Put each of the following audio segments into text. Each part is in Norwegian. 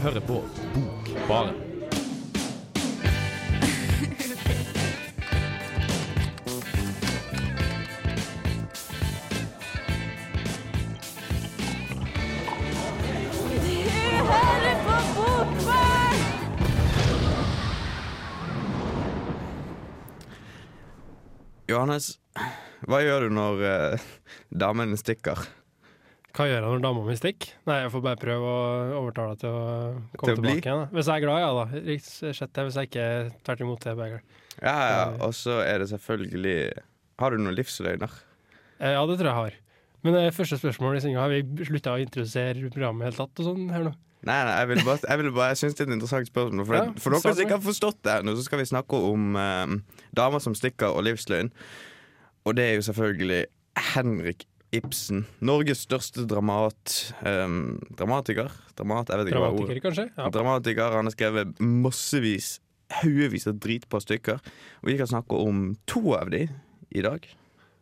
hører på Bokbaren. Johannes, hva gjør du når eh, damene stikker? Hva gjør jeg når dama mi stikker? Nei, Jeg får bare prøve å overtale henne til å komme Til å tilbake igjen. da. Hvis jeg er glad, ja da. Riktig. Hvis jeg ikke tvert imot er glad. Ja, ja, og så er det selvfølgelig Har du noen livsløgner? Eh, Ja, det tror jeg har. Men det første spørsmål i senga, har vi slutta å introdusere programmet i det hele tatt og sånn her nå? Nei, nei, jeg vil bare, jeg, bare, jeg synes det er et interessant spørsmål. For, Ja, for dere som ikke har forstått det, nå, så skal vi snakke om eh, damer som stikker og livsløgn. Og det er jo selvfølgelig Henrik Ibsen. Norges største dramat... Um, dramatiker? Dramat, jeg vet ikke hva ordet kanskje? Ja. Dramatiker. Han har skrevet massevis, haugevis av dritbra stykker. Og vi kan snakke om to av de i dag.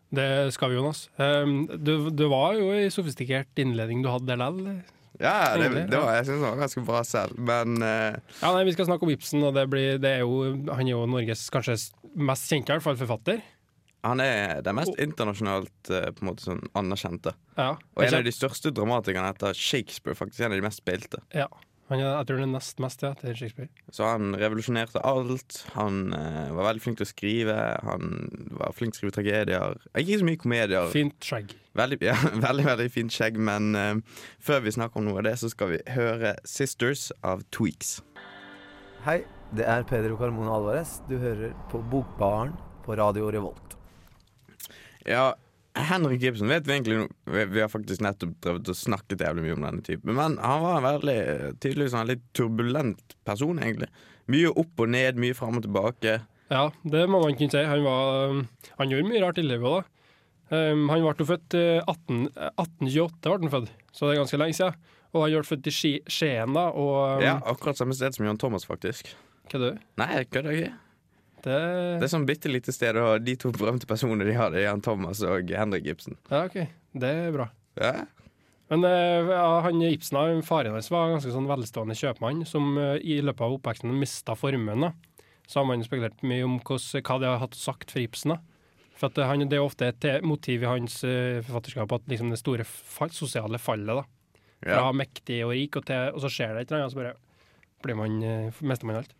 Det skal vi, Jonas. Um, det, du, var jo i sofistikert innledning du hadde likevel. Ja, det, det var, jeg synes det var ganske bra selv, men uh... Ja, nei, Vi skal snakke om Ibsen, og det blir, det er jo, han er jo Norges kanskje mest kjente i hvert fall forfatter. Han er den mest internasjonalt eh, på en måte sånn anerkjente. Ja, Og en av de største dramatikerne etter Shakespeare, faktisk en av de mest spilte. ja. Han er, jeg tror han er nest mest ja, til Shakespeare. Så han revolusjonerte alt. Han uh, var veldig flink til å skrive. Han var flink til å skrive tragedier. Ikke så mye komedier. Fint skjegg. Veldig, ja, veldig, veldig fint skjegg, men uh, før vi snakker om noe av det, så skal vi høre 'Sisters' av Tweaks. Hei, det er Pedro Carmona Alvarez. Du hører på Bokbaren på Radio Revolt. Ja, Henrik Ibsen vet vi egentlig vi, vi har faktisk nettopp drevet og snakket jævlig mye om denne typen. Men han var en veldig tydeligvis en litt turbulent person, egentlig. Mye opp og ned, mye fram og tilbake. Ja, det må man kunne si. Han, var, um, han gjorde mye rart i livet òg, da. Um, han ble jo født eh, 18, eh, 1828, ble han født, så det er ganske lenge siden. Og han ble født i Skien, da, og um, Ja, Akkurat samme sted som Jan Thomas, faktisk. Hva er det? Nei, jeg kødder ikke. Det, Det er sånn bitte lite sted, og de to berømte personene de har, det er Jan Thomas og Henrik Ibsen. Ja, OK. Det er bra. Ja, Men eh, ja, han Ibsen, da, faren hans, var en ganske sånn velstående kjøpmann som eh, i løpet av oppveksten mista formuen. Så har man spekulert mye om hos, hva det har hatt sagt for Ibsen. da. For at eh, han, Det er ofte et motiv i hans forfatterskap at liksom det store fall, sosiale fallet. da. Fra ja. mektig og rik, og, til, og så skjer det et eller annet, og så bare blir man, mister man alt.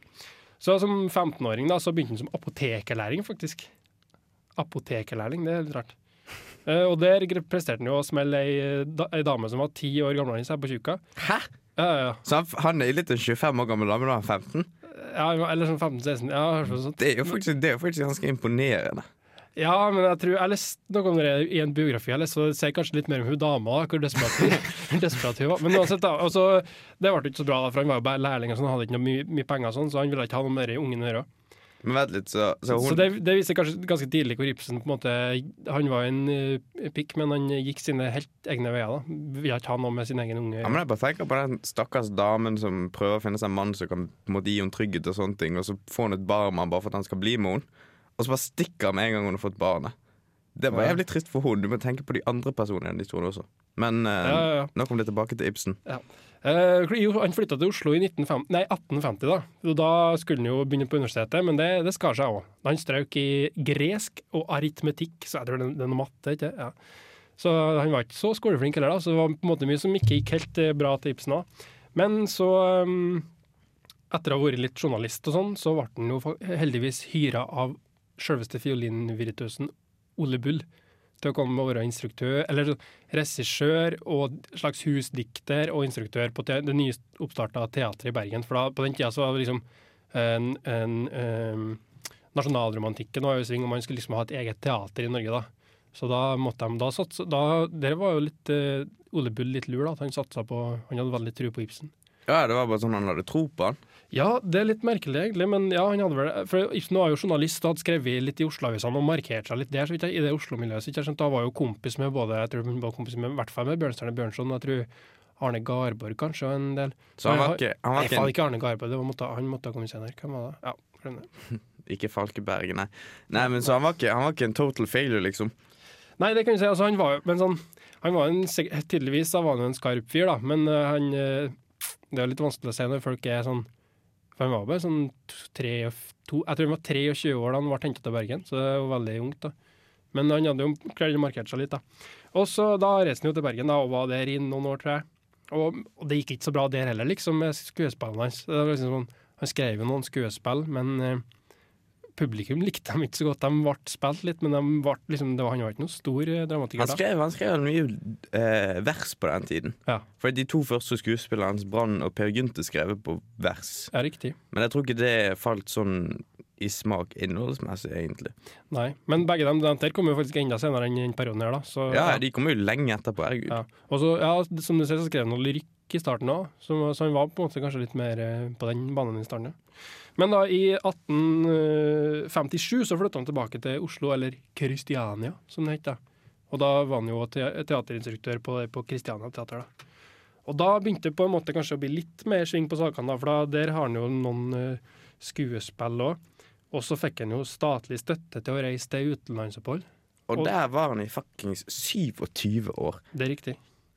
Så som 15-åring da, så begynte han som apotekerlæring, faktisk. Apotekerlærling, det er litt rart. Uh, og der presterte han jo å smelle ei, eh, da, ei dame som var ti år gamlere enn seg, på tjuka. Hæ? Ja, ja, ja. Så han, han er litt en 25 år gammel dame, da er han 15? ja eller sånn 15-16. Ja. Det er jo faktisk, det er jo faktisk ganske imponerende. Ja, men jeg tror jeg leste noe om det i en biografi, jeg leste, så ser jeg kanskje litt mer om hun dama, da, hvor desperat hun, var. Men uansett, da. Altså, det ble ikke så bra, da, for han var jo bare lærling, og sånn, hadde ikke mye, mye penger, og sånn, så han ville ikke ha noe mer i ungen å gjøre. Men vent litt, så, så hun Så det, det viser kanskje ganske tidlig hvor Ibsen på en måte Han var en uh, pikk, men han gikk sine helt egne veier. da Ville ikke ha noe med sin egen unge. Ja, men jeg bare tenker på den stakkars damen som prøver å finne seg en mann som kan på en måte, gi henne trygghet, og sånne ting Og så får hun et barn bare for at han skal bli med henne, og så bare stikker han med en gang hun har fått barnet. Det var jævlig trist for henne. Du må tenke på de andre personene i historien også. Men uh, Ja, ja, ja. nå kom det tilbake til Ibsen. Ja. Uh, han flytta til Oslo i 1950, nei, 1850, da. Og da skulle han jo begynne på universitetet, men det, det skar seg òg. Han strøk i gresk og aritmetikk, så jeg tror det, det er noe matte, ikke ja. Så han var ikke så skoleflink heller, da, så det var på en måte mye som ikke gikk helt eh, bra til Ibsen òg. Men så, um, etter å ha vært litt journalist og sånn, så ble han jo heldigvis hyra av sjølveste fiolinvirtuosen Ole Bull til å komme og være instruktør, eller regissør og slags husdikter og instruktør på det nye oppstarta teatret i Bergen. For da, på den tida så var det liksom en, en um, Nasjonalromantikken var jo i sving, og man skulle liksom ha et eget teater i Norge da. Så da måtte de da satse da, Det var jo litt uh, Ole Bull litt lur, da, at han satsa på Han hadde veldig tro på Ibsen. Ja, det var bare sånn han hadde tro på han. Ja, det er litt merkelig, egentlig, men ja, han hadde vel For Ibsen var jo journalist og hadde skrevet litt i Oslo-avisene og markert seg litt der, så vidt jeg, i det Oslo-miljøet. Så ikke jeg skjønte, Da var jo kompis med både Jeg tror han var kompis med, i hvert fall med Bjørnstjerne Bjørnson, og jeg tror Arne Garborg kanskje, og en del. Så han var ikke, han var Nei, ikke, ikke Arne Garborg, det var, måtte, han måtte ha kommet senere. Hvem var det? Ja, glem det. ikke Falkeberg, nei. Nei, men Så han var ikke, han var ikke en total failure, liksom. Nei, det kan du si. Altså, han var jo Men sånn Han var en, tydeligvis var han en skarp fyr, da, men uh, han eh, Det er litt vanskelig å si når folk er sånn For han var bare sånn tre, to, Jeg tror han var 23 år da han ble hentet til Bergen, så det var veldig ungt. da Men han hadde jo klart å markere seg litt, da. Og så da reiste han jo til Bergen da, og var der i noen år, tror jeg. Og, og det gikk ikke så bra der heller, liksom, med skuespillene hans. Det var liksom sånn, han skrev jo noen skuespill, men eh, publikum likte dem ikke så godt. De ble spilt litt, men de ble, liksom, det var, han var ikke noen stor eh, dramatiker Han skrev, han skrev mye eh, vers på den tiden. Ja. For de to første skuespillerne hans, Brann og Per Gynt, er skrevet på vers. Ja, riktig. Men jeg tror ikke det falt sånn i smak innholdsmessig, egentlig. Nei, men begge dem, de der kom jo faktisk enda senere enn den perioden her, da. Så, Ja, De kom jo lenge etterpå. Herregud. Ja. Og så, ja, som du ser, så skrev han noe lyrikk i starten òg, så, så han var på en måte kanskje litt mer eh, på den banen i starten. Ja. Men da, i 1857 så flytta han tilbake til Oslo, eller Kristiania, som det het. da. Og da var han jo te teaterinstruktør på, på Kristiania Teater. da. Og da begynte det på en måte kanskje å bli litt mer sving på sakene, da, for da, der har han jo noen uh, skuespill òg. Og så fikk han jo statlig støtte til å reise til utenlandsopphold. Og Og- der var han i fuckings 27 år. Det er riktig.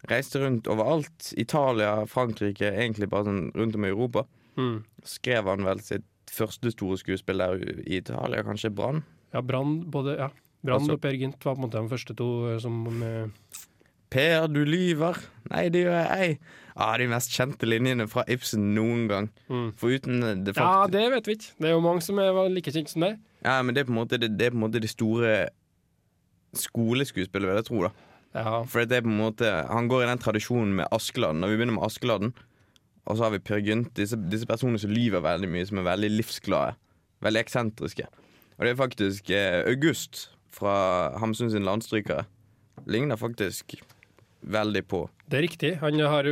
Reiste rundt overalt. Italia, Frankrike, egentlig bare sånn rundt om i Europa. Mm. Skrev han vel sitt første store skuespill der i Italia, kanskje Brann? Ja, Brann ja. Altså- og Per Gynt var på en måte de første to eh, som eh, Per, du lyver. Nei, det gjør jeg. Ah, de mest kjente linjene fra Ibsen noen gang. mm. Foruten det Ja, det vet vi ikke. Det er jo mange som er like kjent som deg. Ja, men det er på en måte det, det måte de store skoleskuespillene, vil jeg tro. da Ja. For det er på en måte Han går i den tradisjonen med Askeladden. Når vi begynner med Askeladden, og så har vi Per Gynt, disse, disse personene som lyver veldig mye, som er veldig livsglade. Veldig eksentriske. Og det er faktisk eh, August fra Hamsun sin Landstrykere. Ligner faktisk veldig på. Det er riktig. Han har,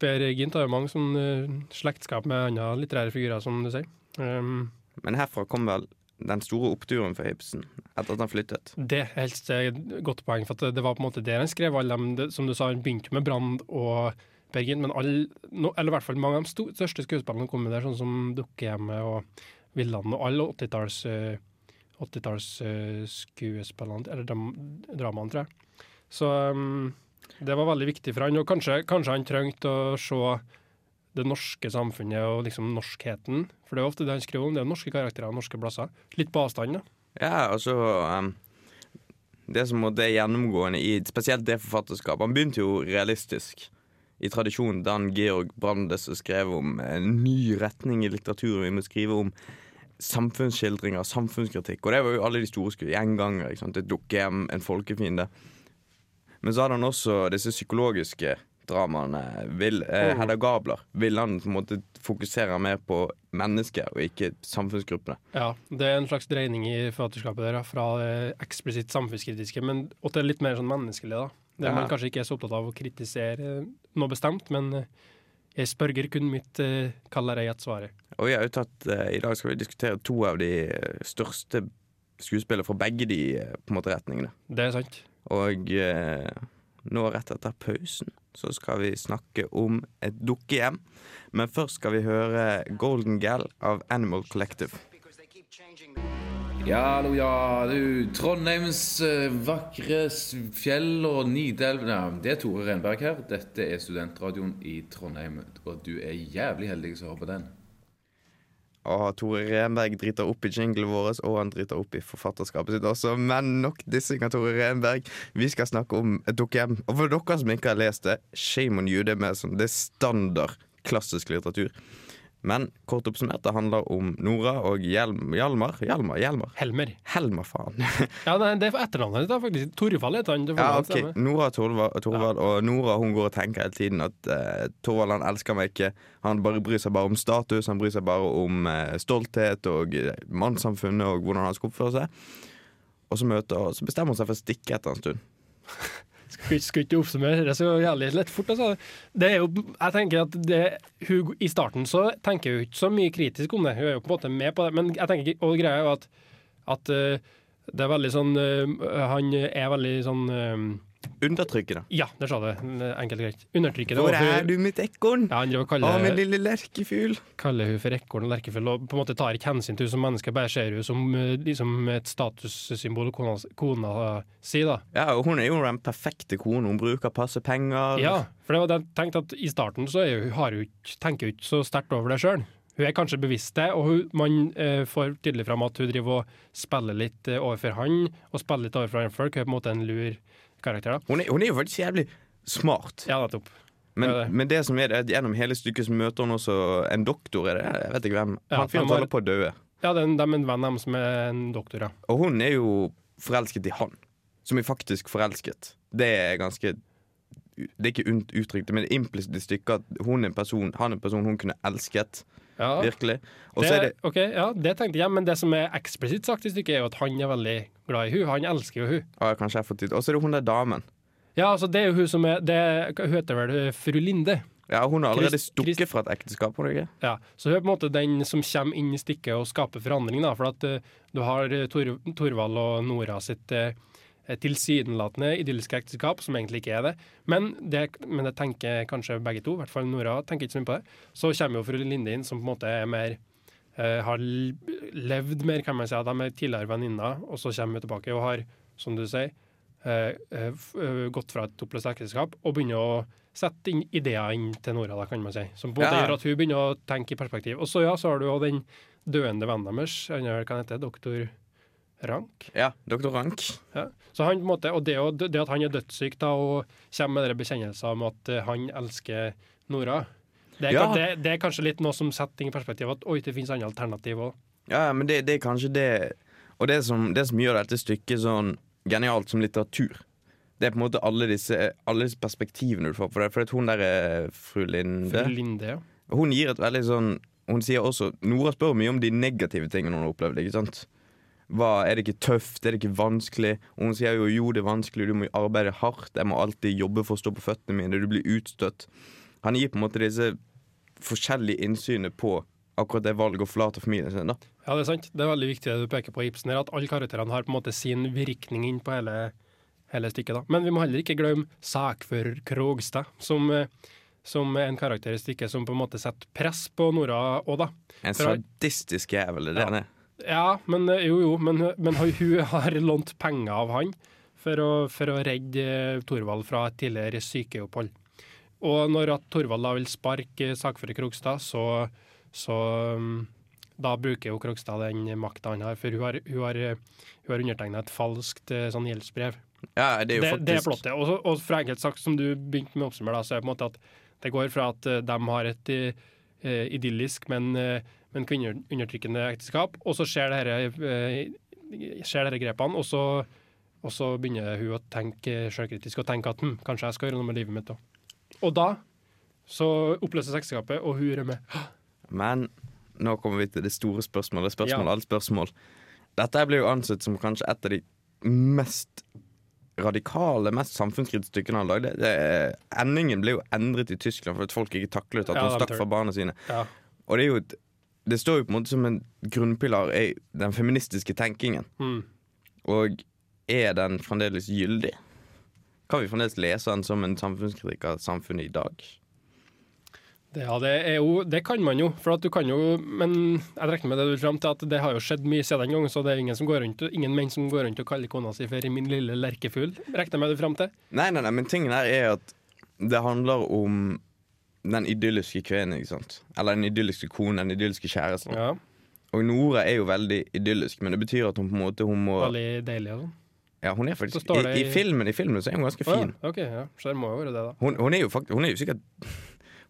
Per Gynt har jo mange sånn slektskap med andre litterære figurer, som du sier. Um, Men herfra kom vel den store oppturen for Ibsen etter at han flyttet. det er helt et godt poeng, for det, det var på en måte der han skrev alle dem, som du sa, han begynte med Brand og Per Gynt, men alle, no, eller i hvert fall mange av de sto, største skuespillerne kom der, sånn som Dukkehjemmet og Villand og alle 80-talls 80-talls ø, eller dram, dramaene, tror jeg. Så um, det var veldig viktig for han, og kanskje, kanskje han trengte å se det norske samfunnet og liksom norskheten. For det er ofte det han skriver om, det er norske karakterer og norske plasser. Litt på avstand, da. Ja, altså um, Det som er gjennomgående i spesielt det forfatterskapet Han begynte jo realistisk. I tradisjonen Dan Georg Brandes som skrev om en ny retning i litteraturen. Vi må skrive om samfunnsskildringer, samfunnskritikk. Og det var jo alle de store skuene. Gjenganger, ikke sant? et dukkehjem, en folkefiende. Men så hadde han også disse psykologiske dramaene. Vil, eh, Mm. Hedda Gabler. Ville han på en måte fokusere mer på mennesket og ikke samfunnsgruppene. Ja, det er en slags dreining i forfatterskapet der, fra det eksplisitt samfunnskritiske men, og til litt mer sånn menneskelig. da. Der man kanskje ikke er så opptatt av å kritisere noe bestemt, men eh, jeg spørger kun mitt eh, kaller jeg et svaret. Og vi har jo tatt, eh, I dag skal vi diskutere to av de største skuespillere fra begge de på en måte retningene. Det er sant. Og nå rett etter pausen så skal vi snakke om et dukkehjem. Men først skal vi høre Golden Gal av Animal Collective. Ja, hallo, ja. Du, Trondheims eh, vakre fjell og Nidelv Nei, Det er Tore Renberg her. Dette er studentradioen i Trondheim. Og du er jævlig heldig som hører på den. Og Tore Renberg driter opp i jinglen vår, og han driter opp i forfatterskapet sitt også. Men nok dissing av Tore Renberg. Vi skal snakke om et dukkehjem. Og for dere som ikke har lest det, shame on you. Det er, mer sånn, det er standard klassisk litteratur. Men kort oppsummert, det handler om Nora og Hjelm, Hjalmar. Hjalmar, Hjelmar. Helmer. Helmar, faen. Ja, det er etternavnet ditt, faktisk. Torvald heter han. Ja, ok. Nora Torvald, Torvald og Nora hun går og tenker hele tiden at uh, Torvald han elsker meg ikke. Han bare bryr seg bare om status, han bryr seg bare om uh, stolthet og eh, mannssamfunnet og hvordan han skal oppføre seg. Og så, møter, og så bestemmer hun seg for å stikke etter en stund. Skal ikke oppsummere det så jævlig lett fort. Altså. Det er jo, jeg tenker at det, hun, I starten så tenker hun ikke så mye kritisk om det. Hun er jo på en måte med på det. Men jeg tenker og greia er jo at, at eh, det er veldig sånn eh, Han er veldig sånn eh, undertrykkende. Ja, der sa du. Enkelt og greit. Undertrykkende. Hvor er du, mitt ekorn? Ja, han Å, min lille lerkefugl. kaller hun for ekorn og lerkefugl, og på en måte tar ikke hensyn til hun som menneske, bare ser hun som eh, liksom et statussymbol, kona, kona si, da. Ja, og hun er jo den perfekte kona, Hun bruker passe penger. Ja, for det var det jeg tenkte at i starten så er hun, har hun ikke, tenker hun ikke så sterkt over det sjøl. Hun er kanskje bevisst det, og hun, man eh, får tydelig fram at hun driver og spiller litt eh, overfor han, og spiller litt overfor andre folk. Hun er på en måte en lur karakter, da. Hun, er, hun er jo faktisk jævlig smart. Ja, nettopp. Men, det. men det som er det, gjennom hele stykket så møter hun også en doktor. Er det? Jeg vet ikke hvem. Ja, Han fyren holder på å dø. Ja, det er en, er en venn av dem som er en doktor, ja. Og hun er jo forelsket i han. Som er faktisk forelsket. Det er ganske Det er ikke uttrykt, men det implisitt i stykket at hun er en person, han er en person hun kunne elsket. Ja. Virkelig. Er det ok, ja, det tenkte jeg, men det som er eksplisitt sagt i stykket, er jo at han er veldig glad i hun. Han elsker jo hun. Ja, Kanskje jeg fått tid. Og så er det hun der damen. Ja, altså det er jo hun som er det, Hun heter vel fru Linde. Ja, Hun har allerede stukket Christ... fra et ekteskap. hun ikke? Ja, så hun er på en måte den som kommer inn i stykket og skaper forandring. da, For at uh, du har eh, Tor, Torvald og Nora sitt uh, tilsynelatende idylliske ekteskap, som egentlig ikke er det. Men det, men det tenker kanskje begge to, i hvert fall Nora tenker ikke så mye på det. Så kommer jo fru Linde inn, som på en måte er mer eh, har levd mer, kan man si. De er tidligere venninner, og så kommer hun tilbake og har, som du sier, eh, eh, eh, gått fra et oppløst ekteskap og begynner å sette inn ideer inn til Nora, da, kan man si. Som på en måte Ja. gjør at hun begynner å tenke i perspektiv. Og så ja, så har du jo den døende vennen deres, han er vel, hva han heter doktor Rank. Ja, Doktor Rank. Ja. Så han på en måte, og det, det at han er dødssyk da, og kommer med dere bekjennelser om at eh, han elsker Nora, det er, Ja. det, det er kanskje litt noe som setter ting i perspektiv, at oi, det finnes andre alternativ òg. Ja, men det, det er kanskje det Og det som, det som gjør dette stykket sånn genialt som litteratur, det er på en måte alle disse, alle disse perspektivene du får på det. For hun der er fru Linde Fru Linde, ja. Hun gir et veldig sånn Hun sier også Nora spør mye om de negative tingene hun har opplevd. ikke sant? Hva, er det ikke tøft? Er det ikke vanskelig? Og hun sier jo jo, det er vanskelig, du må arbeide hardt. Jeg må alltid jobbe for å stå på føttene mine. Du blir utstøtt. Han gir på en måte disse forskjellige innsynene på akkurat det valget å forlate familien sin. da Ja, det er sant. Det er veldig viktig det du peker på, Ibsen, her, at alle karakterene har på en måte sin virkning inn på hele, hele stykket. da. Men vi må heller ikke glemme sakfører Krogstad, som, som er en karakter i stykket som på en måte setter press på Nora òg, da. En sadistisk jævel, det er det er. Ja, men eh, jo, jo, men, men hun har lånt penger av han for å, for å redde Thorvald fra et tidligere sykeopphold. Og når at Thorvald da vil sparke sakfører Krogstad, så, så um, da bruker jo Krogstad den makta han har, for hun har, hun har, eh, hun har undertegna et falskt eh, sånn gjeldsbrev. Ja, det er jo Det, faktisk det er plottet. Og, og for enkelt sagt, som du begynte med å oppsummere, da, så er det på en måte at det går fra at eh, de har et eh, idyllisk, men, eh, men kvinneundertrykkende ekteskap, og så skjer her, eh, grepene, og så, og så begynner hun å tenke selvkritisk og tenke at hm, kanskje jeg skal gjøre noe med livet mitt òg. Og da så oppløses ekteskapet, og hun rømmer. Men nå kommer vi til det store spørsmålet. Spørsmål, Ja. alle spørsmål. Dette blir jo ansett som kanskje et av de mest radikale, mest samfunnskritiske stykkene han lagde. Det endingen ble jo endret i Tyskland for at folk ikke taklet at Ja, hun de stakk fra barna sine. Ja. Og det er jo et, det står jo på en måte som en grunnpilar i den feministiske tenkingen. Mm. Og er den fremdeles gyldig? Kan vi fremdeles lese den som en samfunnskritikk av samfunnet i dag? Det, ja, det, jo, det kan man jo, for at du kan jo Men jeg regner med det du vil fram til at det har jo skjedd mye siden den gang, så det er ingen, som går rundt, ingen menn som går rundt og kaller kona si for 'min lille lerkefugl'. Regner jeg med det fram til? Nei, nei, nei, men tingen her er at det handler om den idylliske kvinnen, ikke sant? Eller den idylliske konen, den idylliske kjæresten. Ja, Og Nora er jo veldig idyllisk, men det betyr at hun på en måte hun må Veldig deilig og sånn. Ja, hun er faktisk i, i i- filmen I filmen så er hun ganske fin. fin. ja, OK, ja. Så det må jo være det, da. Hun, hun er jo faktisk Hun er jo sikkert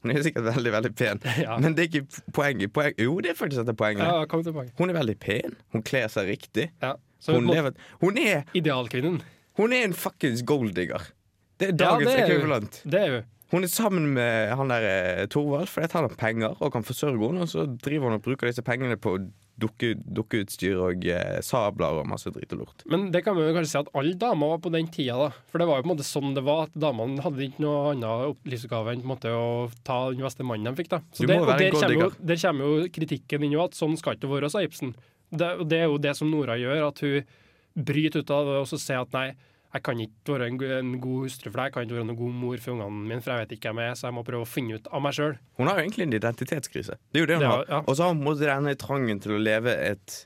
Hun er sikkert veldig, veldig pen. Ja. Men det er ikke poenget. Poeng, jo, det er faktisk dette poenget. Ja. Hun er veldig pen. Hun kler seg riktig. Ja. Hun, lever, hun, er, idealkvinnen. hun er en fuckings golddigger. Det er Ja, dagens det hun. ekvivalent. Det er jo Hun er sammen med han der eh, Torvald fordi han har penger og kan forsørge henne. Og så driver hun og bruker disse pengene på dukke, dukkeutstyr og eh, sabler og masse drit og lort. Men det kan vi jo kanskje si at alle damer var på den tida, da. For det var jo på en måte sånn det var, at damene hadde ikke noe annet opp- livsoppgave enn måte å ta den beste mannen de fikk, da. Så Du det, må og være der en kommer, jo, der kommer jo kritikken inn jo at sånn skal ikke være, sa Ibsen. Det, det er jo det som Nora gjør, at hun bryter ut av det og så sier at nei, jeg kan ikke være en, en god hustru for deg, jeg kan ikke være en god mor for ungene mine, for jeg vet ikke hvem jeg er, så jeg må prøve å finne ut av meg sjøl. Hun har jo egentlig en identitetskrise. Det er jo det hun Det har. ja. Og så har hun på regne i denne trangen til å leve et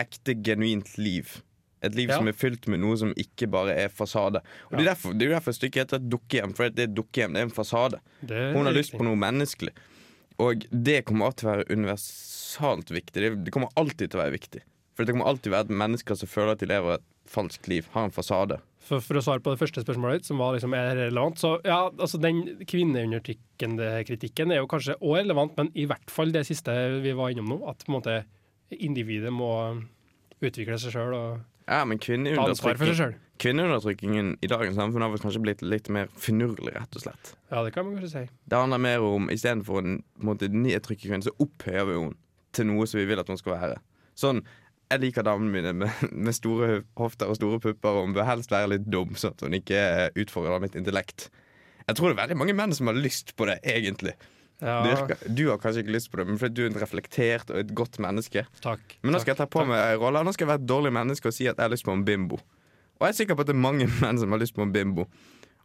ekte, genuint liv. Et liv Ja. som er fylt med noe som ikke bare er fasade. Og det, er derfor, det er jo derfor stykket heter et dukkehjem, for det er et dukkehjem, det er en fasade. Er Hun har lyst på noe menneskelig. Og det kommer alltid til å være universalt viktig. Det, det kommer alltid til å være viktig. For det kommer alltid være mennesker som føler at de lever et falskt liv, har en fasade. For, for å svare på det første spørsmålet ditt, som var liksom, er relevant, så ja, altså den kvinneundertrykkende kritikken er jo kanskje også relevant, men i hvert fall det siste vi var innom nå, at på en måte individet må utvikle seg sjøl og Ja, men ta ansvar for seg sjøl. kvinneundertrykkingen i dagens samfunn har kanskje blitt litt mer finurlig, rett og slett. Ja, det kan man kanskje si. Det handler mer om istedenfor å nedtrykke kvinnen, så opphøyer vi henne til noe som vi vil at hun skal være. Sånn, jeg liker damene mine med, med store hofter og store pupper, og hun bør helst være litt dum, sånn at hun ikke utfordrer mitt intellekt. Jeg tror det er veldig mange menn som har lyst på det, egentlig. Ja, du har kanskje ikke lyst på det, men fordi du er en reflektert og et godt menneske. takk. Men nå skal jeg ta på takk. meg rolla. Nå skal jeg være et dårlig menneske og si at jeg har lyst på en bimbo. Og jeg er sikker på at det er mange menn som har lyst på en bimbo.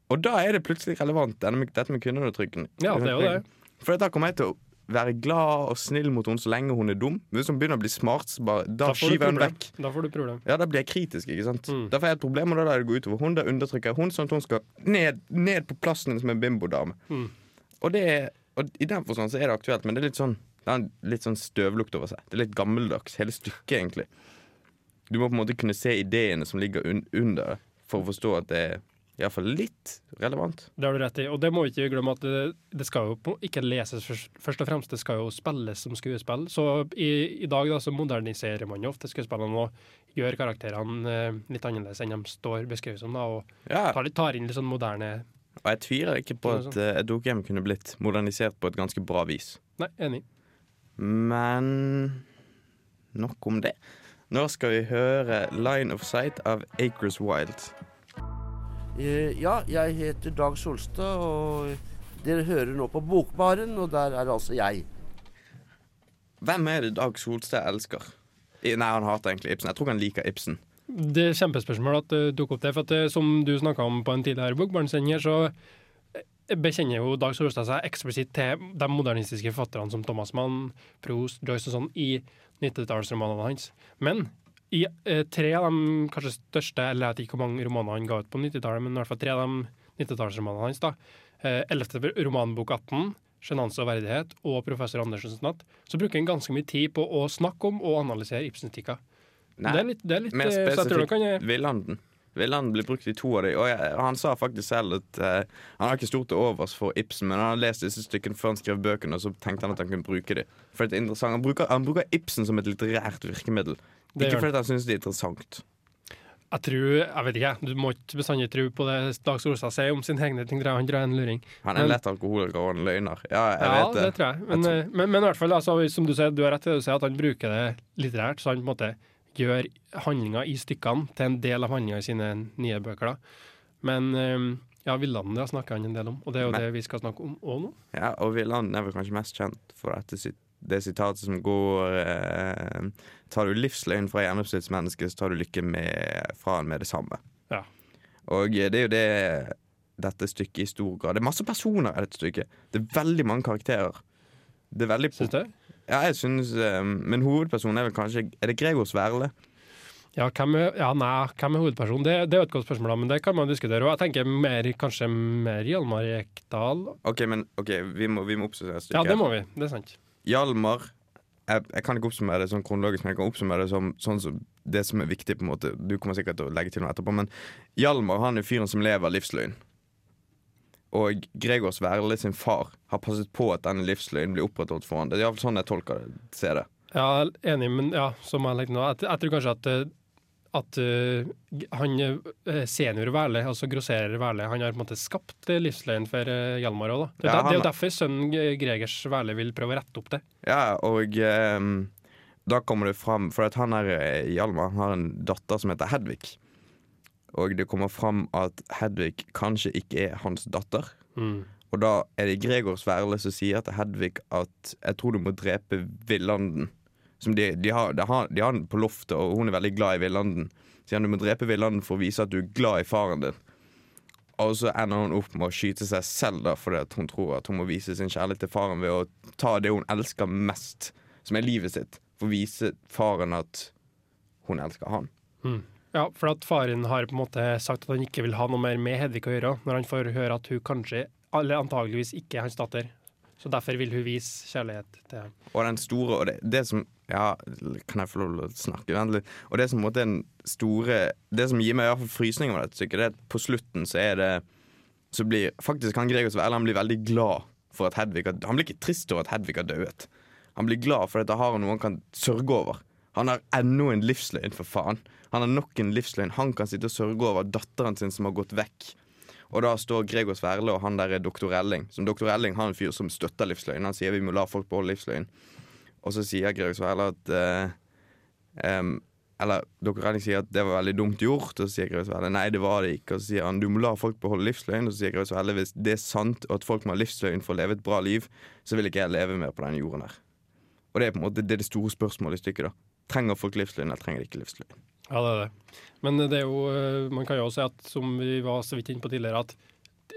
Og da er det plutselig relevant, dette med kvinneundertrykkende. Ja, det er jo det. For da kommer jeg til å være glad og snill mot henne så lenge hun er dum. Hvis hun begynner å bli smart, så bare, da, Da skyver hun vekk. Da får du problem. Ja, Da blir jeg kritisk. ikke sant? Mm. Da får jeg et problem, og da lar jeg det gå utover hun. Da undertrykker jeg hun sånn at hun skal ned, ned på plassen som en bimbodame. Mm. Og, det er- og i den forstand så er det aktuelt, men det er litt sånn Det har litt sånn støvlukt over seg. Det er litt gammeldags, hele stykket, egentlig. Du må på en måte kunne se ideene som ligger un under for å forstå at det er iallfall litt relevant. Det har du rett i. Og det må vi ikke glemme at det, det skal jo ikke leses først, og fremst, det skal jo spilles som skuespill. Så i, i dag da, så moderniserer man jo ofte skuespillene og gjør karakterene eh, litt annerledes enn de står beskrevet som, da, og Ja, tar, tar inn litt sånn moderne Og jeg tviler ikke på at uh, et kunne blitt modernisert på et ganske bra vis. Nei, enig. Men nok om det. Nå skal vi høre 'Line of Sight' av Acres Wild. Eh, Ja, jeg heter Dag Solstad, og dere hører nå på Bokbaren, og der er altså jeg. Hvem er det Dag Solstad elsker? Nei, han hater egentlig Ibsen. Jeg tror han liker Ibsen. Det er kjempespørsmål at du tok opp det, for at eh, som du snakka om på en tidligere Bokbarn-sending så eh, bekjenner jo Dag Solstad seg eksplisitt til de modernistiske forfatterne som Thomas Mann, Proust, Joyce og sånn i 90-tallsromanene hans. Men i eh, tre av de kanskje største, eller jeg vet ikke hvor mange romaner han ga ut på 90-tallet, men i hvert fall tre av de 90-tallsromanene hans, da, eh, 11. romanbok 18, 'Sjenanse og verdighet' og 'Professor Andersens natt', så bruker han ganske mye tid på å snakke om og analysere Ibsen-tikka. Nei, Det er litt, det er litt mer eh, spesifikt vil han jeg- Villanden. han bli brukt i to av de, og jeg, han sa faktisk selv at uh, han har ikke stort til overs for Ibsen, men han har lest disse stykkene før han skrev bøkene, og så tenkte han at han kunne bruke dem. For det er interessant. Han bruker, han bruker Ibsen som et litterært virkemiddel. Det Ikke fordi han syns det er interessant. Jeg tror, jeg vet ikke, du må ikke bestandig tro på det Dag Solstad sier om sine egne ting. Han er en luring. Han er en lett alkoholiker og en løgner. Ja, jeg Ja, vet det det. tror jeg. Men, Jeg tror... men, men i hvert fall, altså, som du sier, du har rett til å si at han bruker det litterært, så han på en måte gjør handlinga i stykkene til en del av handlinga i sine nye bøker. da. Men eh, ja, Villanden det snakker han en del om, og det er jo Men- det vi skal snakke om òg nå. Ja, og Villanden er vel kanskje mest kjent for sit- det sitatet som går eh, Tar du livsløgn fra gjennomsnittsmennesket, så tar du lykke med, fra han med det samme. Ja. Og eh, det er jo det dette stykket i stor grad Det er masse personer i dette stykket. Det er veldig mange karakterer. Det er veldig Syns du? Ja, jeg synes eh, Men hovedpersonen er vel kanskje Er det Gregor Sverle? Ja, hvem er, ja, nei, hvem er hovedpersonen? Det, det er et godt spørsmål, men det kan man diskutere. Og jeg tenker mer, kanskje mer Hjalmar Ekdal. OK, men okay, vi må, vi må oppsummere stykket. Ja, det må vi. Det er sant. Hjalmar jeg, jeg kan ikke oppsummere det sånn kronologisk, men jeg kan oppsummere det som sånn som det som er viktig. på en måte Du kommer sikkert til å legge til noe etterpå, men Hjalmar han er fyren som lever livsløgn. Og Gregor Sverle sin far har passet på at denne livsløgnen blir opprettholdt for han. Det er iallfall sånn jeg tolker det. Ser det. Ja, enig, men ja, som jeg legger nå Jeg, jeg tror kanskje at, eh, at uh, han eh, senior Værle, altså grosserer Værle, han har på en måte skapt livsløgnen for uh, Hjalmar òg, da. Det, Ja, der- det er jo derfor sønnen Gregers Værle vil prøve å rette opp det. Ja, og um, da kommer det fram For at han er Hjalmar har en datter som heter Hedvig. Og det kommer fram at Hedvig kanskje ikke er hans datter. Mm. Og da er det Gregor Sverle som sier til Hedvig at 'jeg tror du må drepe Villanden'. Som de, de, har, de, har, de har den på loftet, og hun er veldig glad i villanden. Sier han du må drepe villanden for å vise at du er glad i faren din. Og så ender hun opp med å skyte seg selv da, fordi at hun tror at hun må vise sin kjærlighet til faren ved å ta det hun elsker mest, som er livet sitt, for å vise faren at hun elsker han. Ja, for at faren har på en måte sagt at han ikke vil ha noe mer med Hedvig å gjøre, når han får høre at hun kanskje, eller antageligvis ikke er hans datter. Så derfor vil hun vise kjærlighet til ham. Og den store Og det, det som Ja, kan jeg få lov til å snakke? Vent. Og det som er den store Det som gir meg i hvert fall frysninger med dette stykket, det er at på slutten så er det Så blir faktisk kan Gregor Sverle Han blir veldig glad for at Hedvig har Han blir ikke trist over at Hedvig har dødd. Han blir glad for at han har noe han kan sørge over. Han har ennå en livsløgn, for faen. Han har nok en livsløgn. Han kan sitte og sørge over datteren sin som har gått vekk. Og da står Gregor Sverle og han der er doktor Elling. Som doktor Elling har en fyr som støtter livsløgn. Han sier vi må la folk beholde livsløgn. Og så sier Gregor Sverle at uh, um, Eller doktor Elling sier at det var veldig dumt gjort, og så sier Gregor Sverle nei, det var det ikke. Og så sier han du må la folk beholde livsløgn, og så sier Gregor Sverle hvis det er sant og at folk må ha livsløgn for å leve et bra liv, så vil ikke jeg leve mer på denne jorden her. Og det er på en måte det, er det store spørsmålet i stykket. da Trenger folk livsløgn, eller trenger de ikke livsløgn? Ja, det er det. Men det er jo, øh, man kan jo også si at, som vi var så vidt inne på tidligere, at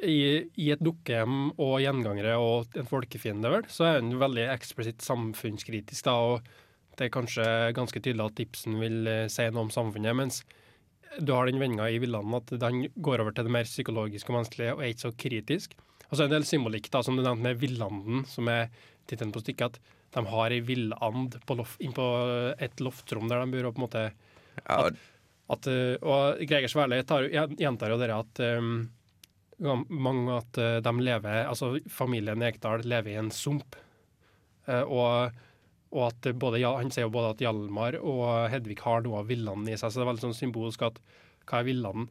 i, i et dukkehjem og gjengangere og en folkefiende, vel, så er han veldig eksplisitt samfunnskritisk. da, og Det er kanskje ganske tydelig at Ibsen vil eh, si noe om samfunnet, mens du har den vendinga i Villanden at den går over til det mer psykologiske og menneskelige og er ikke så kritisk. Og så er det en del symbolikk, da, som du nevnte med Villanden, som er tittelen på stykket, at de har ei villand på lof, inn på et loftrom der de bor, og på en måte Ja, at, eh, og Greger Sverle tar, gjentar jo dere at um, mange at eh, de lever, altså familien Ekdal lever i en sump. Uh, og, og at både, han sier jo både at Hjalmar og Hedvig har noe av villanden i seg, så det er veldig sånn symbolsk at hva er villanden?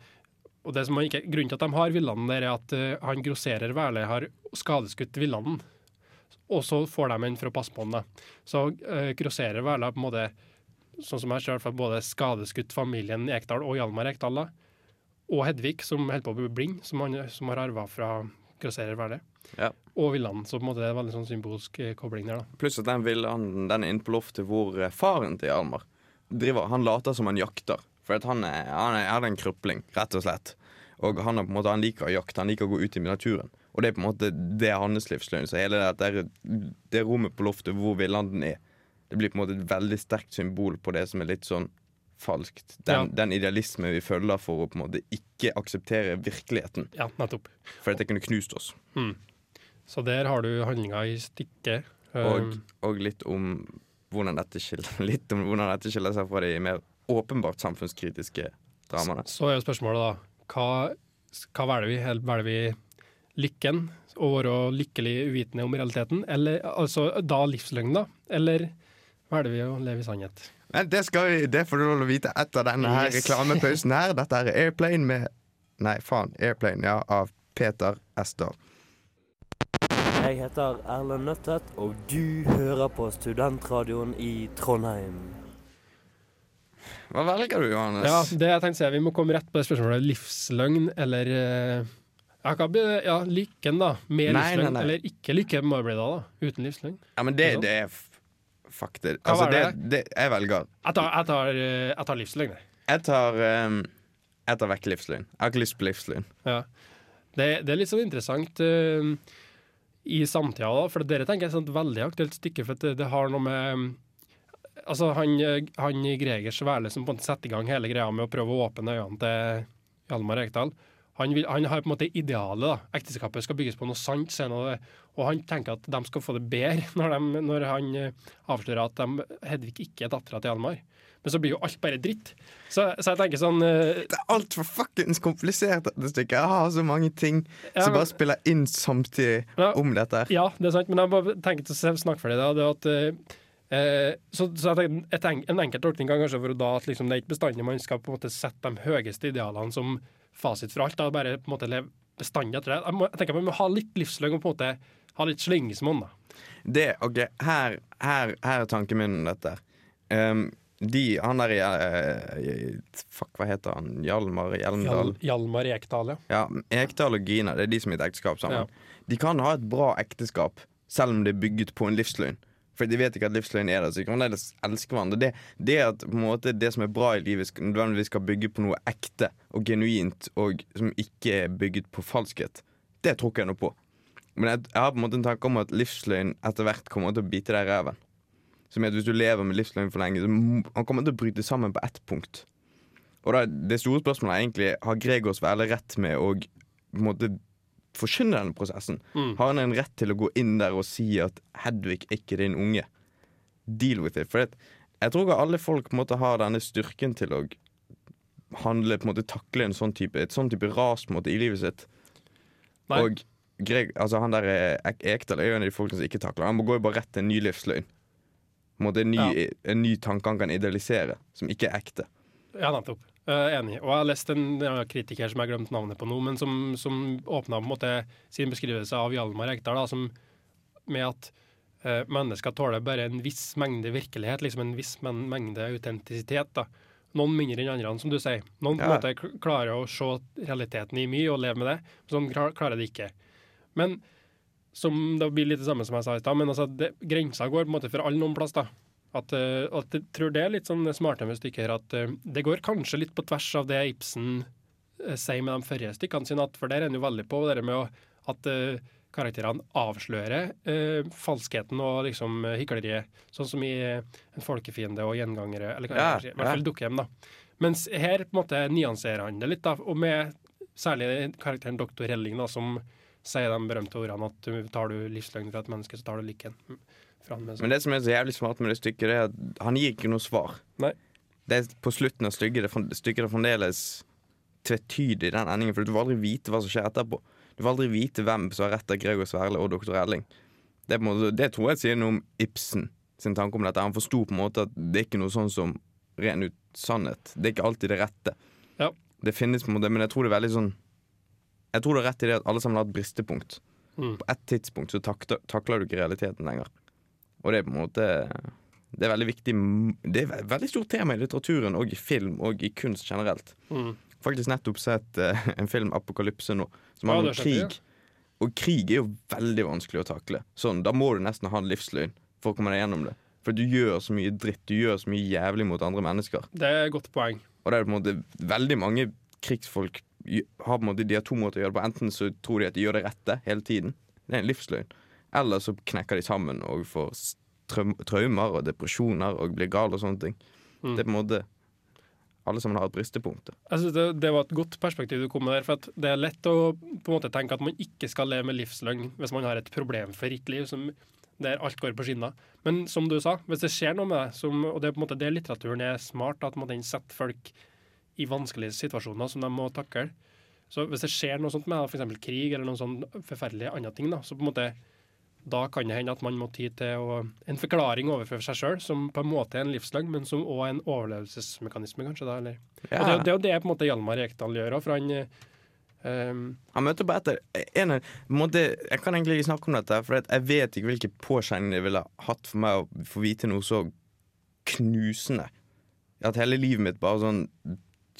Og det som ikke, Grunnen til at de har villanden, der er at uh, han grosserer Værle har skadeskutt villanden. Og så får de en for å passe på den. Så uh, grosserer Værle på en måte sånn som jeg ser for både skadeskutt familien Ekdal og Hjalmar Ekdal, da, og Hedvig, som holder på å bli blind, som, han, som har arva fra grasserer Verde. Ja. og Villand. Så på en måte det er en veldig sånn symbolsk eh, kobling der. da. Pluss at den villanden den er inne på loftet hvor eh, faren til Hjalmar driver Han later som han jakter. For han, er, han, er, han er en krøpling, rett og slett. Og han, er på en måte, han liker å jakte, han liker å gå ut i naturen. Og det er på en måte det er hans livsløgn. Så hele det, det, det rommet på loftet hvor villanden er, det blir på en måte et veldig sterkt symbol på det som er litt sånn falskt. Den, Ja. den idealisme vi følger for å på en måte ikke akseptere virkeligheten. Ja, nettopp. For dette det kunne knust oss. Så der har du handlinga i stykket. Og, Um, og litt om hvordan dette skiller seg fra de mer åpenbart samfunnskritiske dramaene. så er jo spørsmålet da, hva, hva velger vi? Velger vi lykken? Å være lykkelig uvitende om realiteten? Eller altså da livsløgn, da? Eller velger vi å leve i sannhet? Men det, skal vi, det får du lov å vite etter denne her Yes. reklamepausen her. Dette er Airplane med Nei, faen. Airplane, ja, av Peter Ester. Jeg heter Erlend Nøttet, og du hører på Studentradioen i Trondheim. Hva velger du, Johannes? Ja, det jeg tenkte å si, Vi må komme rett på det spørsmålet. Livsløgn eller eh, ja, hva blir ja, lykken, da. Med Nei, livsløgn. nei, nei. Eller ikke lykke må det bli da, da. Uten livsløgn. Ja, men det, det er f- fakta. Hva Altså, det, det? Jeg velger. Jeg tar, jeg tar, eh, jeg tar livsløgn, jeg. Tar um, Jeg tar vekk livsløgn. Jeg har ikke lyst på livsløgn. Ja. Det, det er litt sånn interessant uh, i samtida, da, for dere tenker jeg er et veldig aktuelt stykke, for det, det har noe med Altså, han, han Gregers Sverle som på en måte setter i gang hele greia med å prøve å åpne øynene til Hjalmar Ekdal, han, vil, han har på en måte idealet. da. Ekteskapet skal bygges på noe sant. senere, og han tenker at de skal få det bedre når, de, når han eh, avslører at de, Hedvig ikke er dattera til Hjalmar. Men så blir jo alt bare dritt. Så, så jeg tenker sånn uh, Det er altfor fuckings komplisert, dette stykket. Jeg har så mange ting Ja, som bare spiller inn samtidig Ja. om dette. her Ja, det er sant, men jeg bare til å snakke snakke deg da, det at uh, eh, så, så jeg tenker, en, en enkel tolkning kan kanskje være da at liksom, det er ikke bestandig man skal på en måte sette de høyeste idealene som fasit for alt. Da, bare på en måte leve bestandig etter det. Jeg, må, jeg tenker Vi må ha litt livsløgn og på en måte ha litt slyngesmonn. Det, ok, her, her, her er tanken min om dette. Um, de, han der uh, Fuck, hva heter han? Hjalmar Hjelmdal? Hjal, Hjalmar Ekdal, ja. Ja, Ekdal og Gina, det er de som er i et ekteskap sammen. De kan ha et bra ekteskap selv om det er bygget på en livsløgn. For de vet ikke at livsløgn er der, så de kan fremdeles elske hverandre. Det, det at måte, det som er bra i livet, nødvendigvis skal bygge på noe ekte og genuint, og som ikke er bygget på falskhet, det tror ikke jeg noe på. Men jeg, jeg har på en måte en tanke om at livsløgn etter hvert kommer til å bite deg i ræven. Som at hvis du lever med livsløgn for lenge, så han kommer til å bryte sammen på ett punkt. Og da, det store spørsmålet er egentlig har Gregors Væle rett med å på en måte forkynne denne prosessen. Mm. Har han en rett til å gå inn der og si at Hedvig er ikke din unge? Deal with it. For det, jeg tror ikke alle folk på en måte har denne styrken til å handle, på en måte takle en sånn type, et sånn type ras på en måte, i livet sitt. Nei. Og Greg, altså han der eh, Ekdal er jo en av de folkene som ikke takler. Han må gå jo bare rett til en ny livsløgn. En, ny, Ja. en ny tanke han kan idealisere, som ikke er ekte. Ja, nettopp. Eh, enig. Og jeg har lest en ja, kritiker som jeg har glemt navnet på nå, men som, som åpna på en måte sin beskrivelse av Hjalmar Ekdal da, som, med at uh, mennesker tåler bare en viss mengde virkelighet, liksom en viss men mengde autentisitet. da. Noen mindre enn andre, som du sier. Noen på en måte klarer å se realiteten i mye og leve med det, men sånn klarer det ikke. Men som det blir litt det samme som jeg sa i stad, men altså, det, grensa går på en måte for alle noen plass. da. At, eh, at jeg tror det er litt sånn smarte med stykket her, at eh, det går kanskje litt på tvers av det Ibsen eh, sier med de forrige stykkene sine, at, for der er han jo veldig på det med å, at karakterene avslører eh, falskheten og liksom hykleriet, sånn som i En folkefiende og gjengangere, eller hva Ja, jeg i hvert fall ja. Dukkehjem, da. Mens her på en måte nyanserer han det litt, da, og med særlig karakteren doktor Relling, da, som sier de berømte ordene at tar du livsløgn fra et menneske, så tar du lykken fra han. Men det som er så jævlig smart med det stykket, det er at han gir ikke noe svar. Nei. Det er på slutten av stykket det, stykket er fremdeles tvetydig, den endingen, for du får aldri vite hva som skjer etterpå. Du får aldri vite hvem som har rett av Gregor Sverle og doktor Elling. Det, måte, det tror jeg sier noe om Ibsen sin tanke om dette. Han forsto på en måte at det er ikke noe sånn som ren ut sannhet. Det er ikke alltid det rette. Ja. Det finnes på en måte, men jeg tror det er veldig sånn Jeg tror du har rett i det at alle sammen har et bristepunkt. Mm. På et tidspunkt så takler, takler du ikke realiteten lenger. Og det er på en måte Det er veldig viktig Det er et veldig stort tema i litteraturen og i film og i kunst generelt. Mm. Faktisk nettopp sett uh, en film, 'Apokalypse', nå, som Ja, handler om krig. Det. krig. Og krig er jo veldig vanskelig å takle. Sånn, Da må du nesten ha en livsløgn for å komme deg gjennom det. For du gjør så mye dritt, du gjør så mye jævlig mot andre mennesker. Det er et godt poeng. Og det er på en måte veldig mange krigsfolk har på en måte, de har to måter å gjøre det på. Enten så tror de at de gjør det rette hele tiden. Det er en livsløgn. Eller så knekker de sammen og får traumer og depresjoner og blir gale og sånne ting. Mm. Det er på en måte Alle sammen har et bristepunkt. Synes det, det var et godt perspektiv du kom med der. For det er lett å måte tenke at man ikke skal leve med livsløgn hvis man har et problemfritt liv som, der alt går på skinner. Men som du sa, hvis det skjer noe med deg, som, og det er på en måte det litteraturen er smart, at den setter folk i vanskelige situasjoner som de må takle. Så hvis det skjer noe sånt med f.eks. krig eller noen sånn forferdelige andre ting, da, så på en måte da kan det hende at man må ty til å, en forklaring overfor seg sjøl, som på en måte er en livsløgn, men som òg er en overlevelsesmekanisme, kanskje. da, eller? Og det, det er jo det på en måte Hjalmar Ekdal gjør òg, for han um, Han møter på etter en, en måte, Jeg kan egentlig ikke snakke om dette, for jeg vet ikke hvilke påkjenninger det ville hatt for meg å få vite noe så knusende. At hele livet mitt bare sånn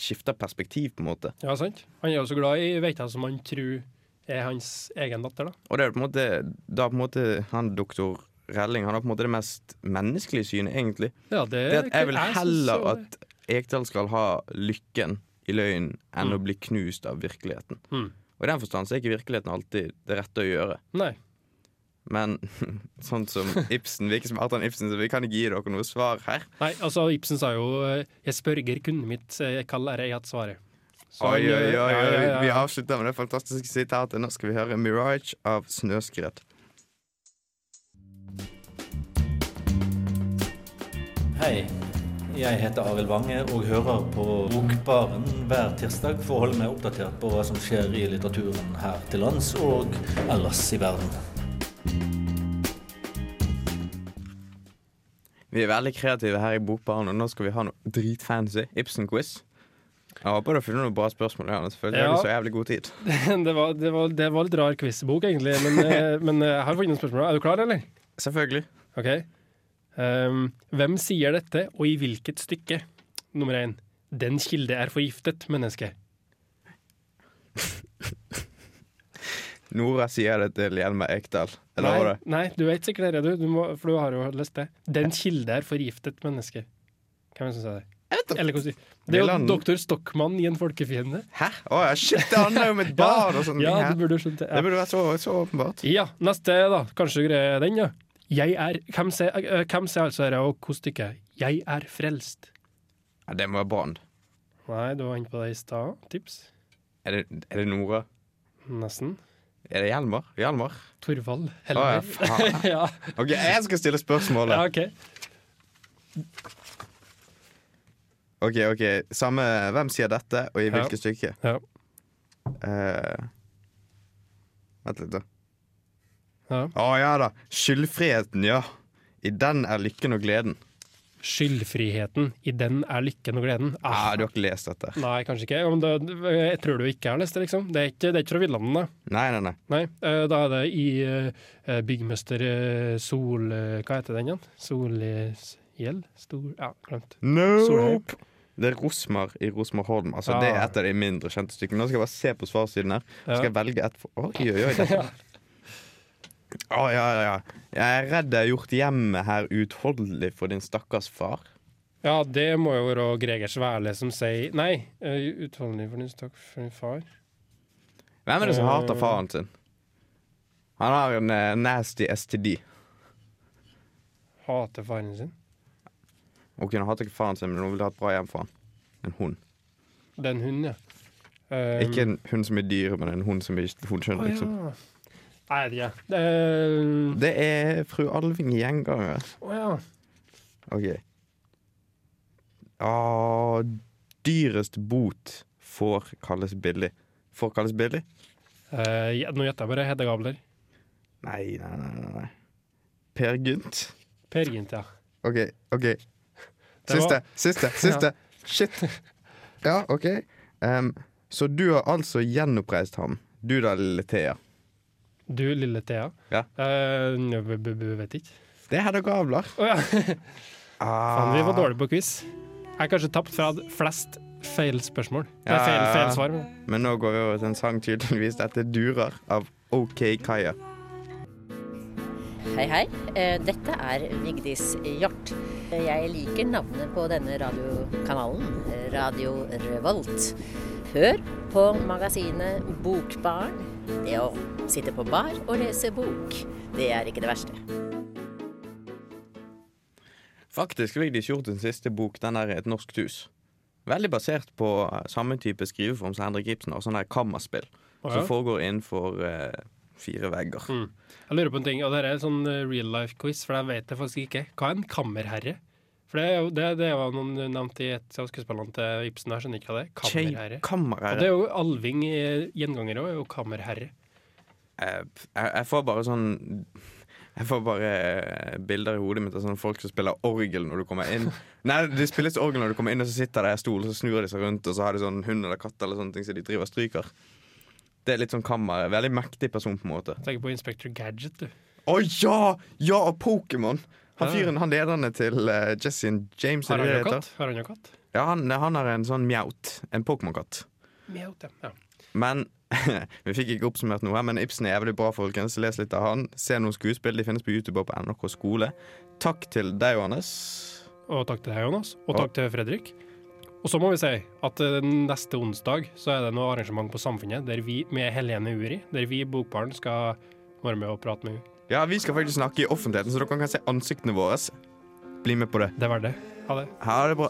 skifter perspektiv, på en måte. Ja, sant? Han er jo så glad i veita som han tror er hans egen datter, da. Og det er på en måte Da på en måte han doktor Relling Han har på en måte det mest menneskelige synet, egentlig. Ja, det, Det at jeg vil heller at Ekdal skal ha lykken i løgnen enn Mm. å bli knust av virkeligheten. Mm. Og i den forstand så er ikke virkeligheten alltid det rette å gjøre. Nei. Men sånn som Ibsen Vi er ikke smartere enn Ibsen, så vi kan ikke gi dere noe svar her. Nei, altså Ibsen sa jo eh, 'Jeg spørger kunnet mitt, jeg kaller ei hatt svaret'. Oi, oi, oi, oi. Vi avslutter med det fantastiske sitatet. Nå skal vi høre 'Mirage' av Snøskred. Hei, jeg heter Arild Wange og hører på Bokbaren hver tirsdag for å holde meg oppdatert på hva som skjer i litteraturen her til lands og ellers i verden. Vi er veldig kreative her i Bokbaren, og nå skal vi ha noe dritfancy Ibsen-quiz. Jeg håper du funnet noen bra spørsmål. Ja, selvfølgelig har du så jævlig god tid. det, var, det, var, det var litt rar quizbok, egentlig. Men, eh, men eh, jeg har funnet noen spørsmål. Er du klar, eller? Selvfølgelig. Ok. Um, hvem sier dette, og i hvilket stykke? Nummer én. Den kilde er forgiftet, menneske. Nora sier det til Hjelmer Ekdal. Nei, nei, du vet sikkert det, du. du må, for du har jo lest det. Den kilde er forgiftet menneske. Hvem er det som sa det? Eller hvordan Det er jo doktor Stockmann i En folkefiende. Hæ? Å ja, shit, det handler jo om et barn og sånne Ja, du burde skjønt det. Det burde vært så, så åpenbart. ja, neste, da. Kanskje du greier den, ja. Jeg er Hvem sier eh, altså dette, og hvilket stykket? Jeg er frelst. Ja, det må være barn. Nei, du var inne på det i stad. Tips. Er det, er det Nora? Nesten. Er det Hjelmar? Hjelmar? Torvald Å ja, faen. ja, OK, jeg skal stille spørsmålet. ja, OK. OK, ok, samme Hvem sier dette, og i Ja. hvilket stykke? Ja. Eh, vent litt, da. Ja. Å ja da. Skyldfriheten, ja. I den er lykken og gleden. Skyldfriheten. I den er lykken og gleden. Ah, Ah, du har ikke lest dette? Nei, kanskje ikke. Ja, da, jeg tror du ikke har lest det, liksom. Det er ikke, det er ikke fra Villanden, da. Nei, nei, nei. Nei, Uh, da er det i uh, Byggmester Sol... Hva heter den igjen? Solgjeld? Stor Ja, glemt. Nope. Nope! Det er Rosmar i Rosmar Holm. Altså, Ja. Det er et av de mindre kjente stykkene. Nå skal jeg bare se på svarsiden her. Så Skal jeg velge et for Oi, oi, oi. dette- Å, ja, ja, ja. Jeg er redd jeg har gjort hjemmet her uutholdelig for din stakkars far. Ja, det må jo være Gregers Værle som sier Nei, uh, utholdelig for din stakkars for din far. Hvem er det som Eh. hater faren sin? Han har en eh, nasty STD. Hater faren sin. Ok, han hatt ikke faren sin, men hun vil ha et bra hjem for han. En hund. Det er en hund, ja. Um, Ikke en hund som er dyr, men en hund som er hundskjønn, Ah, liksom. ja. Nei, det er ikke. Eh, Det er fru Alving gjenganger. Å ja. OK. Ah, dyrest bot får kalles billig. Får kalles billig? Uh, ja, nå gjetter jeg bare Hedda Gabler. Nei, nei. nei, nei. Per Gynt. Per Gynt, ja. OK, OK. Det Siste, siste, Ja. Shit. Ja, OK. Um, så du har altså gjenoppreist ham. Du da, lille Thea. Du, lille Thea. Ja. Uh, vet ikke. Det er dere avler. Å ja. Faen, vi var Ah. dårlige på quiz. Jeg har kanskje tapt fra flest feil spørsmål. Ja, feil, feil svar. Men. Men nå går vi over til en sang tydeligvis. Dette durer av OK Kaja. Hei, hei. Eh, Dette er Vigdis Hjort. Jeg liker navnet på denne radiokanalen, Radio Revolt. Hør på magasinet Bokbarn. Det å sitte på bar og lese bok, det er ikke det verste. Faktisk Vigdis Hjort sin siste bok, den er Et norsk hus. Veldig basert på eh, samme type skriveform som Henrik Ibsen og sånn der kammerspill. Ja. Som foregår innenfor eh, fire vegger. Mm. Jeg lurer på en ting, og dette er en sånn eh, real life quiz, for jeg vet det faktisk ikke. Hva er en kammerherre? For det, er jo, det, det var noen nevnt i et av skuespillene til Ibsen. Jeg skjønner ikke hva det er. Kammerherre. Kammerherre. Og det er jo Alving i gjenganger òg, er jo kammerherre. Eh, jeg, jeg får bare sånn Jeg får bare eh, bilder i hodet mitt av sånne folk som spiller orgel når du kommer inn. Nei, de spilles orgel når du kommer inn, og så sitter det en stol, og så snur de seg rundt, og så har de sånn hund eller katt eller sånne ting som de driver og stryker. Det er litt sånn kammer. Veldig mektig person, på en måte. Tenker på Inspector Gadget, du. Å ja! Ja, og Pokémon! Han fyren, han lederne til uh, Jesse and James. Har han jo katt? Har han jo katt? Ja, han, han har en sånn mjaut. En Pokémon-katt. Mjaut, ja. Men vi fikk ikke oppsummert noe, her, men Ibsen er jævlig bra, folkens. Les litt av han. Se noen skuespill. De finnes på YouTube og på NRK skole. Takk til deg, Johannes. Og takk til deg, Jonas. Og takk til Fredrik. Og så må vi si at eh, neste onsdag så er det noe arrangement på Samfunnet der vi, med Helene Uri, der vi i Bokbaren skal være med og prate med henne. Ja, vi skal faktisk snakke i offentligheten, så dere kan se ansiktene våre. Bli med på det. Det var det. Ha det. Ha det bra.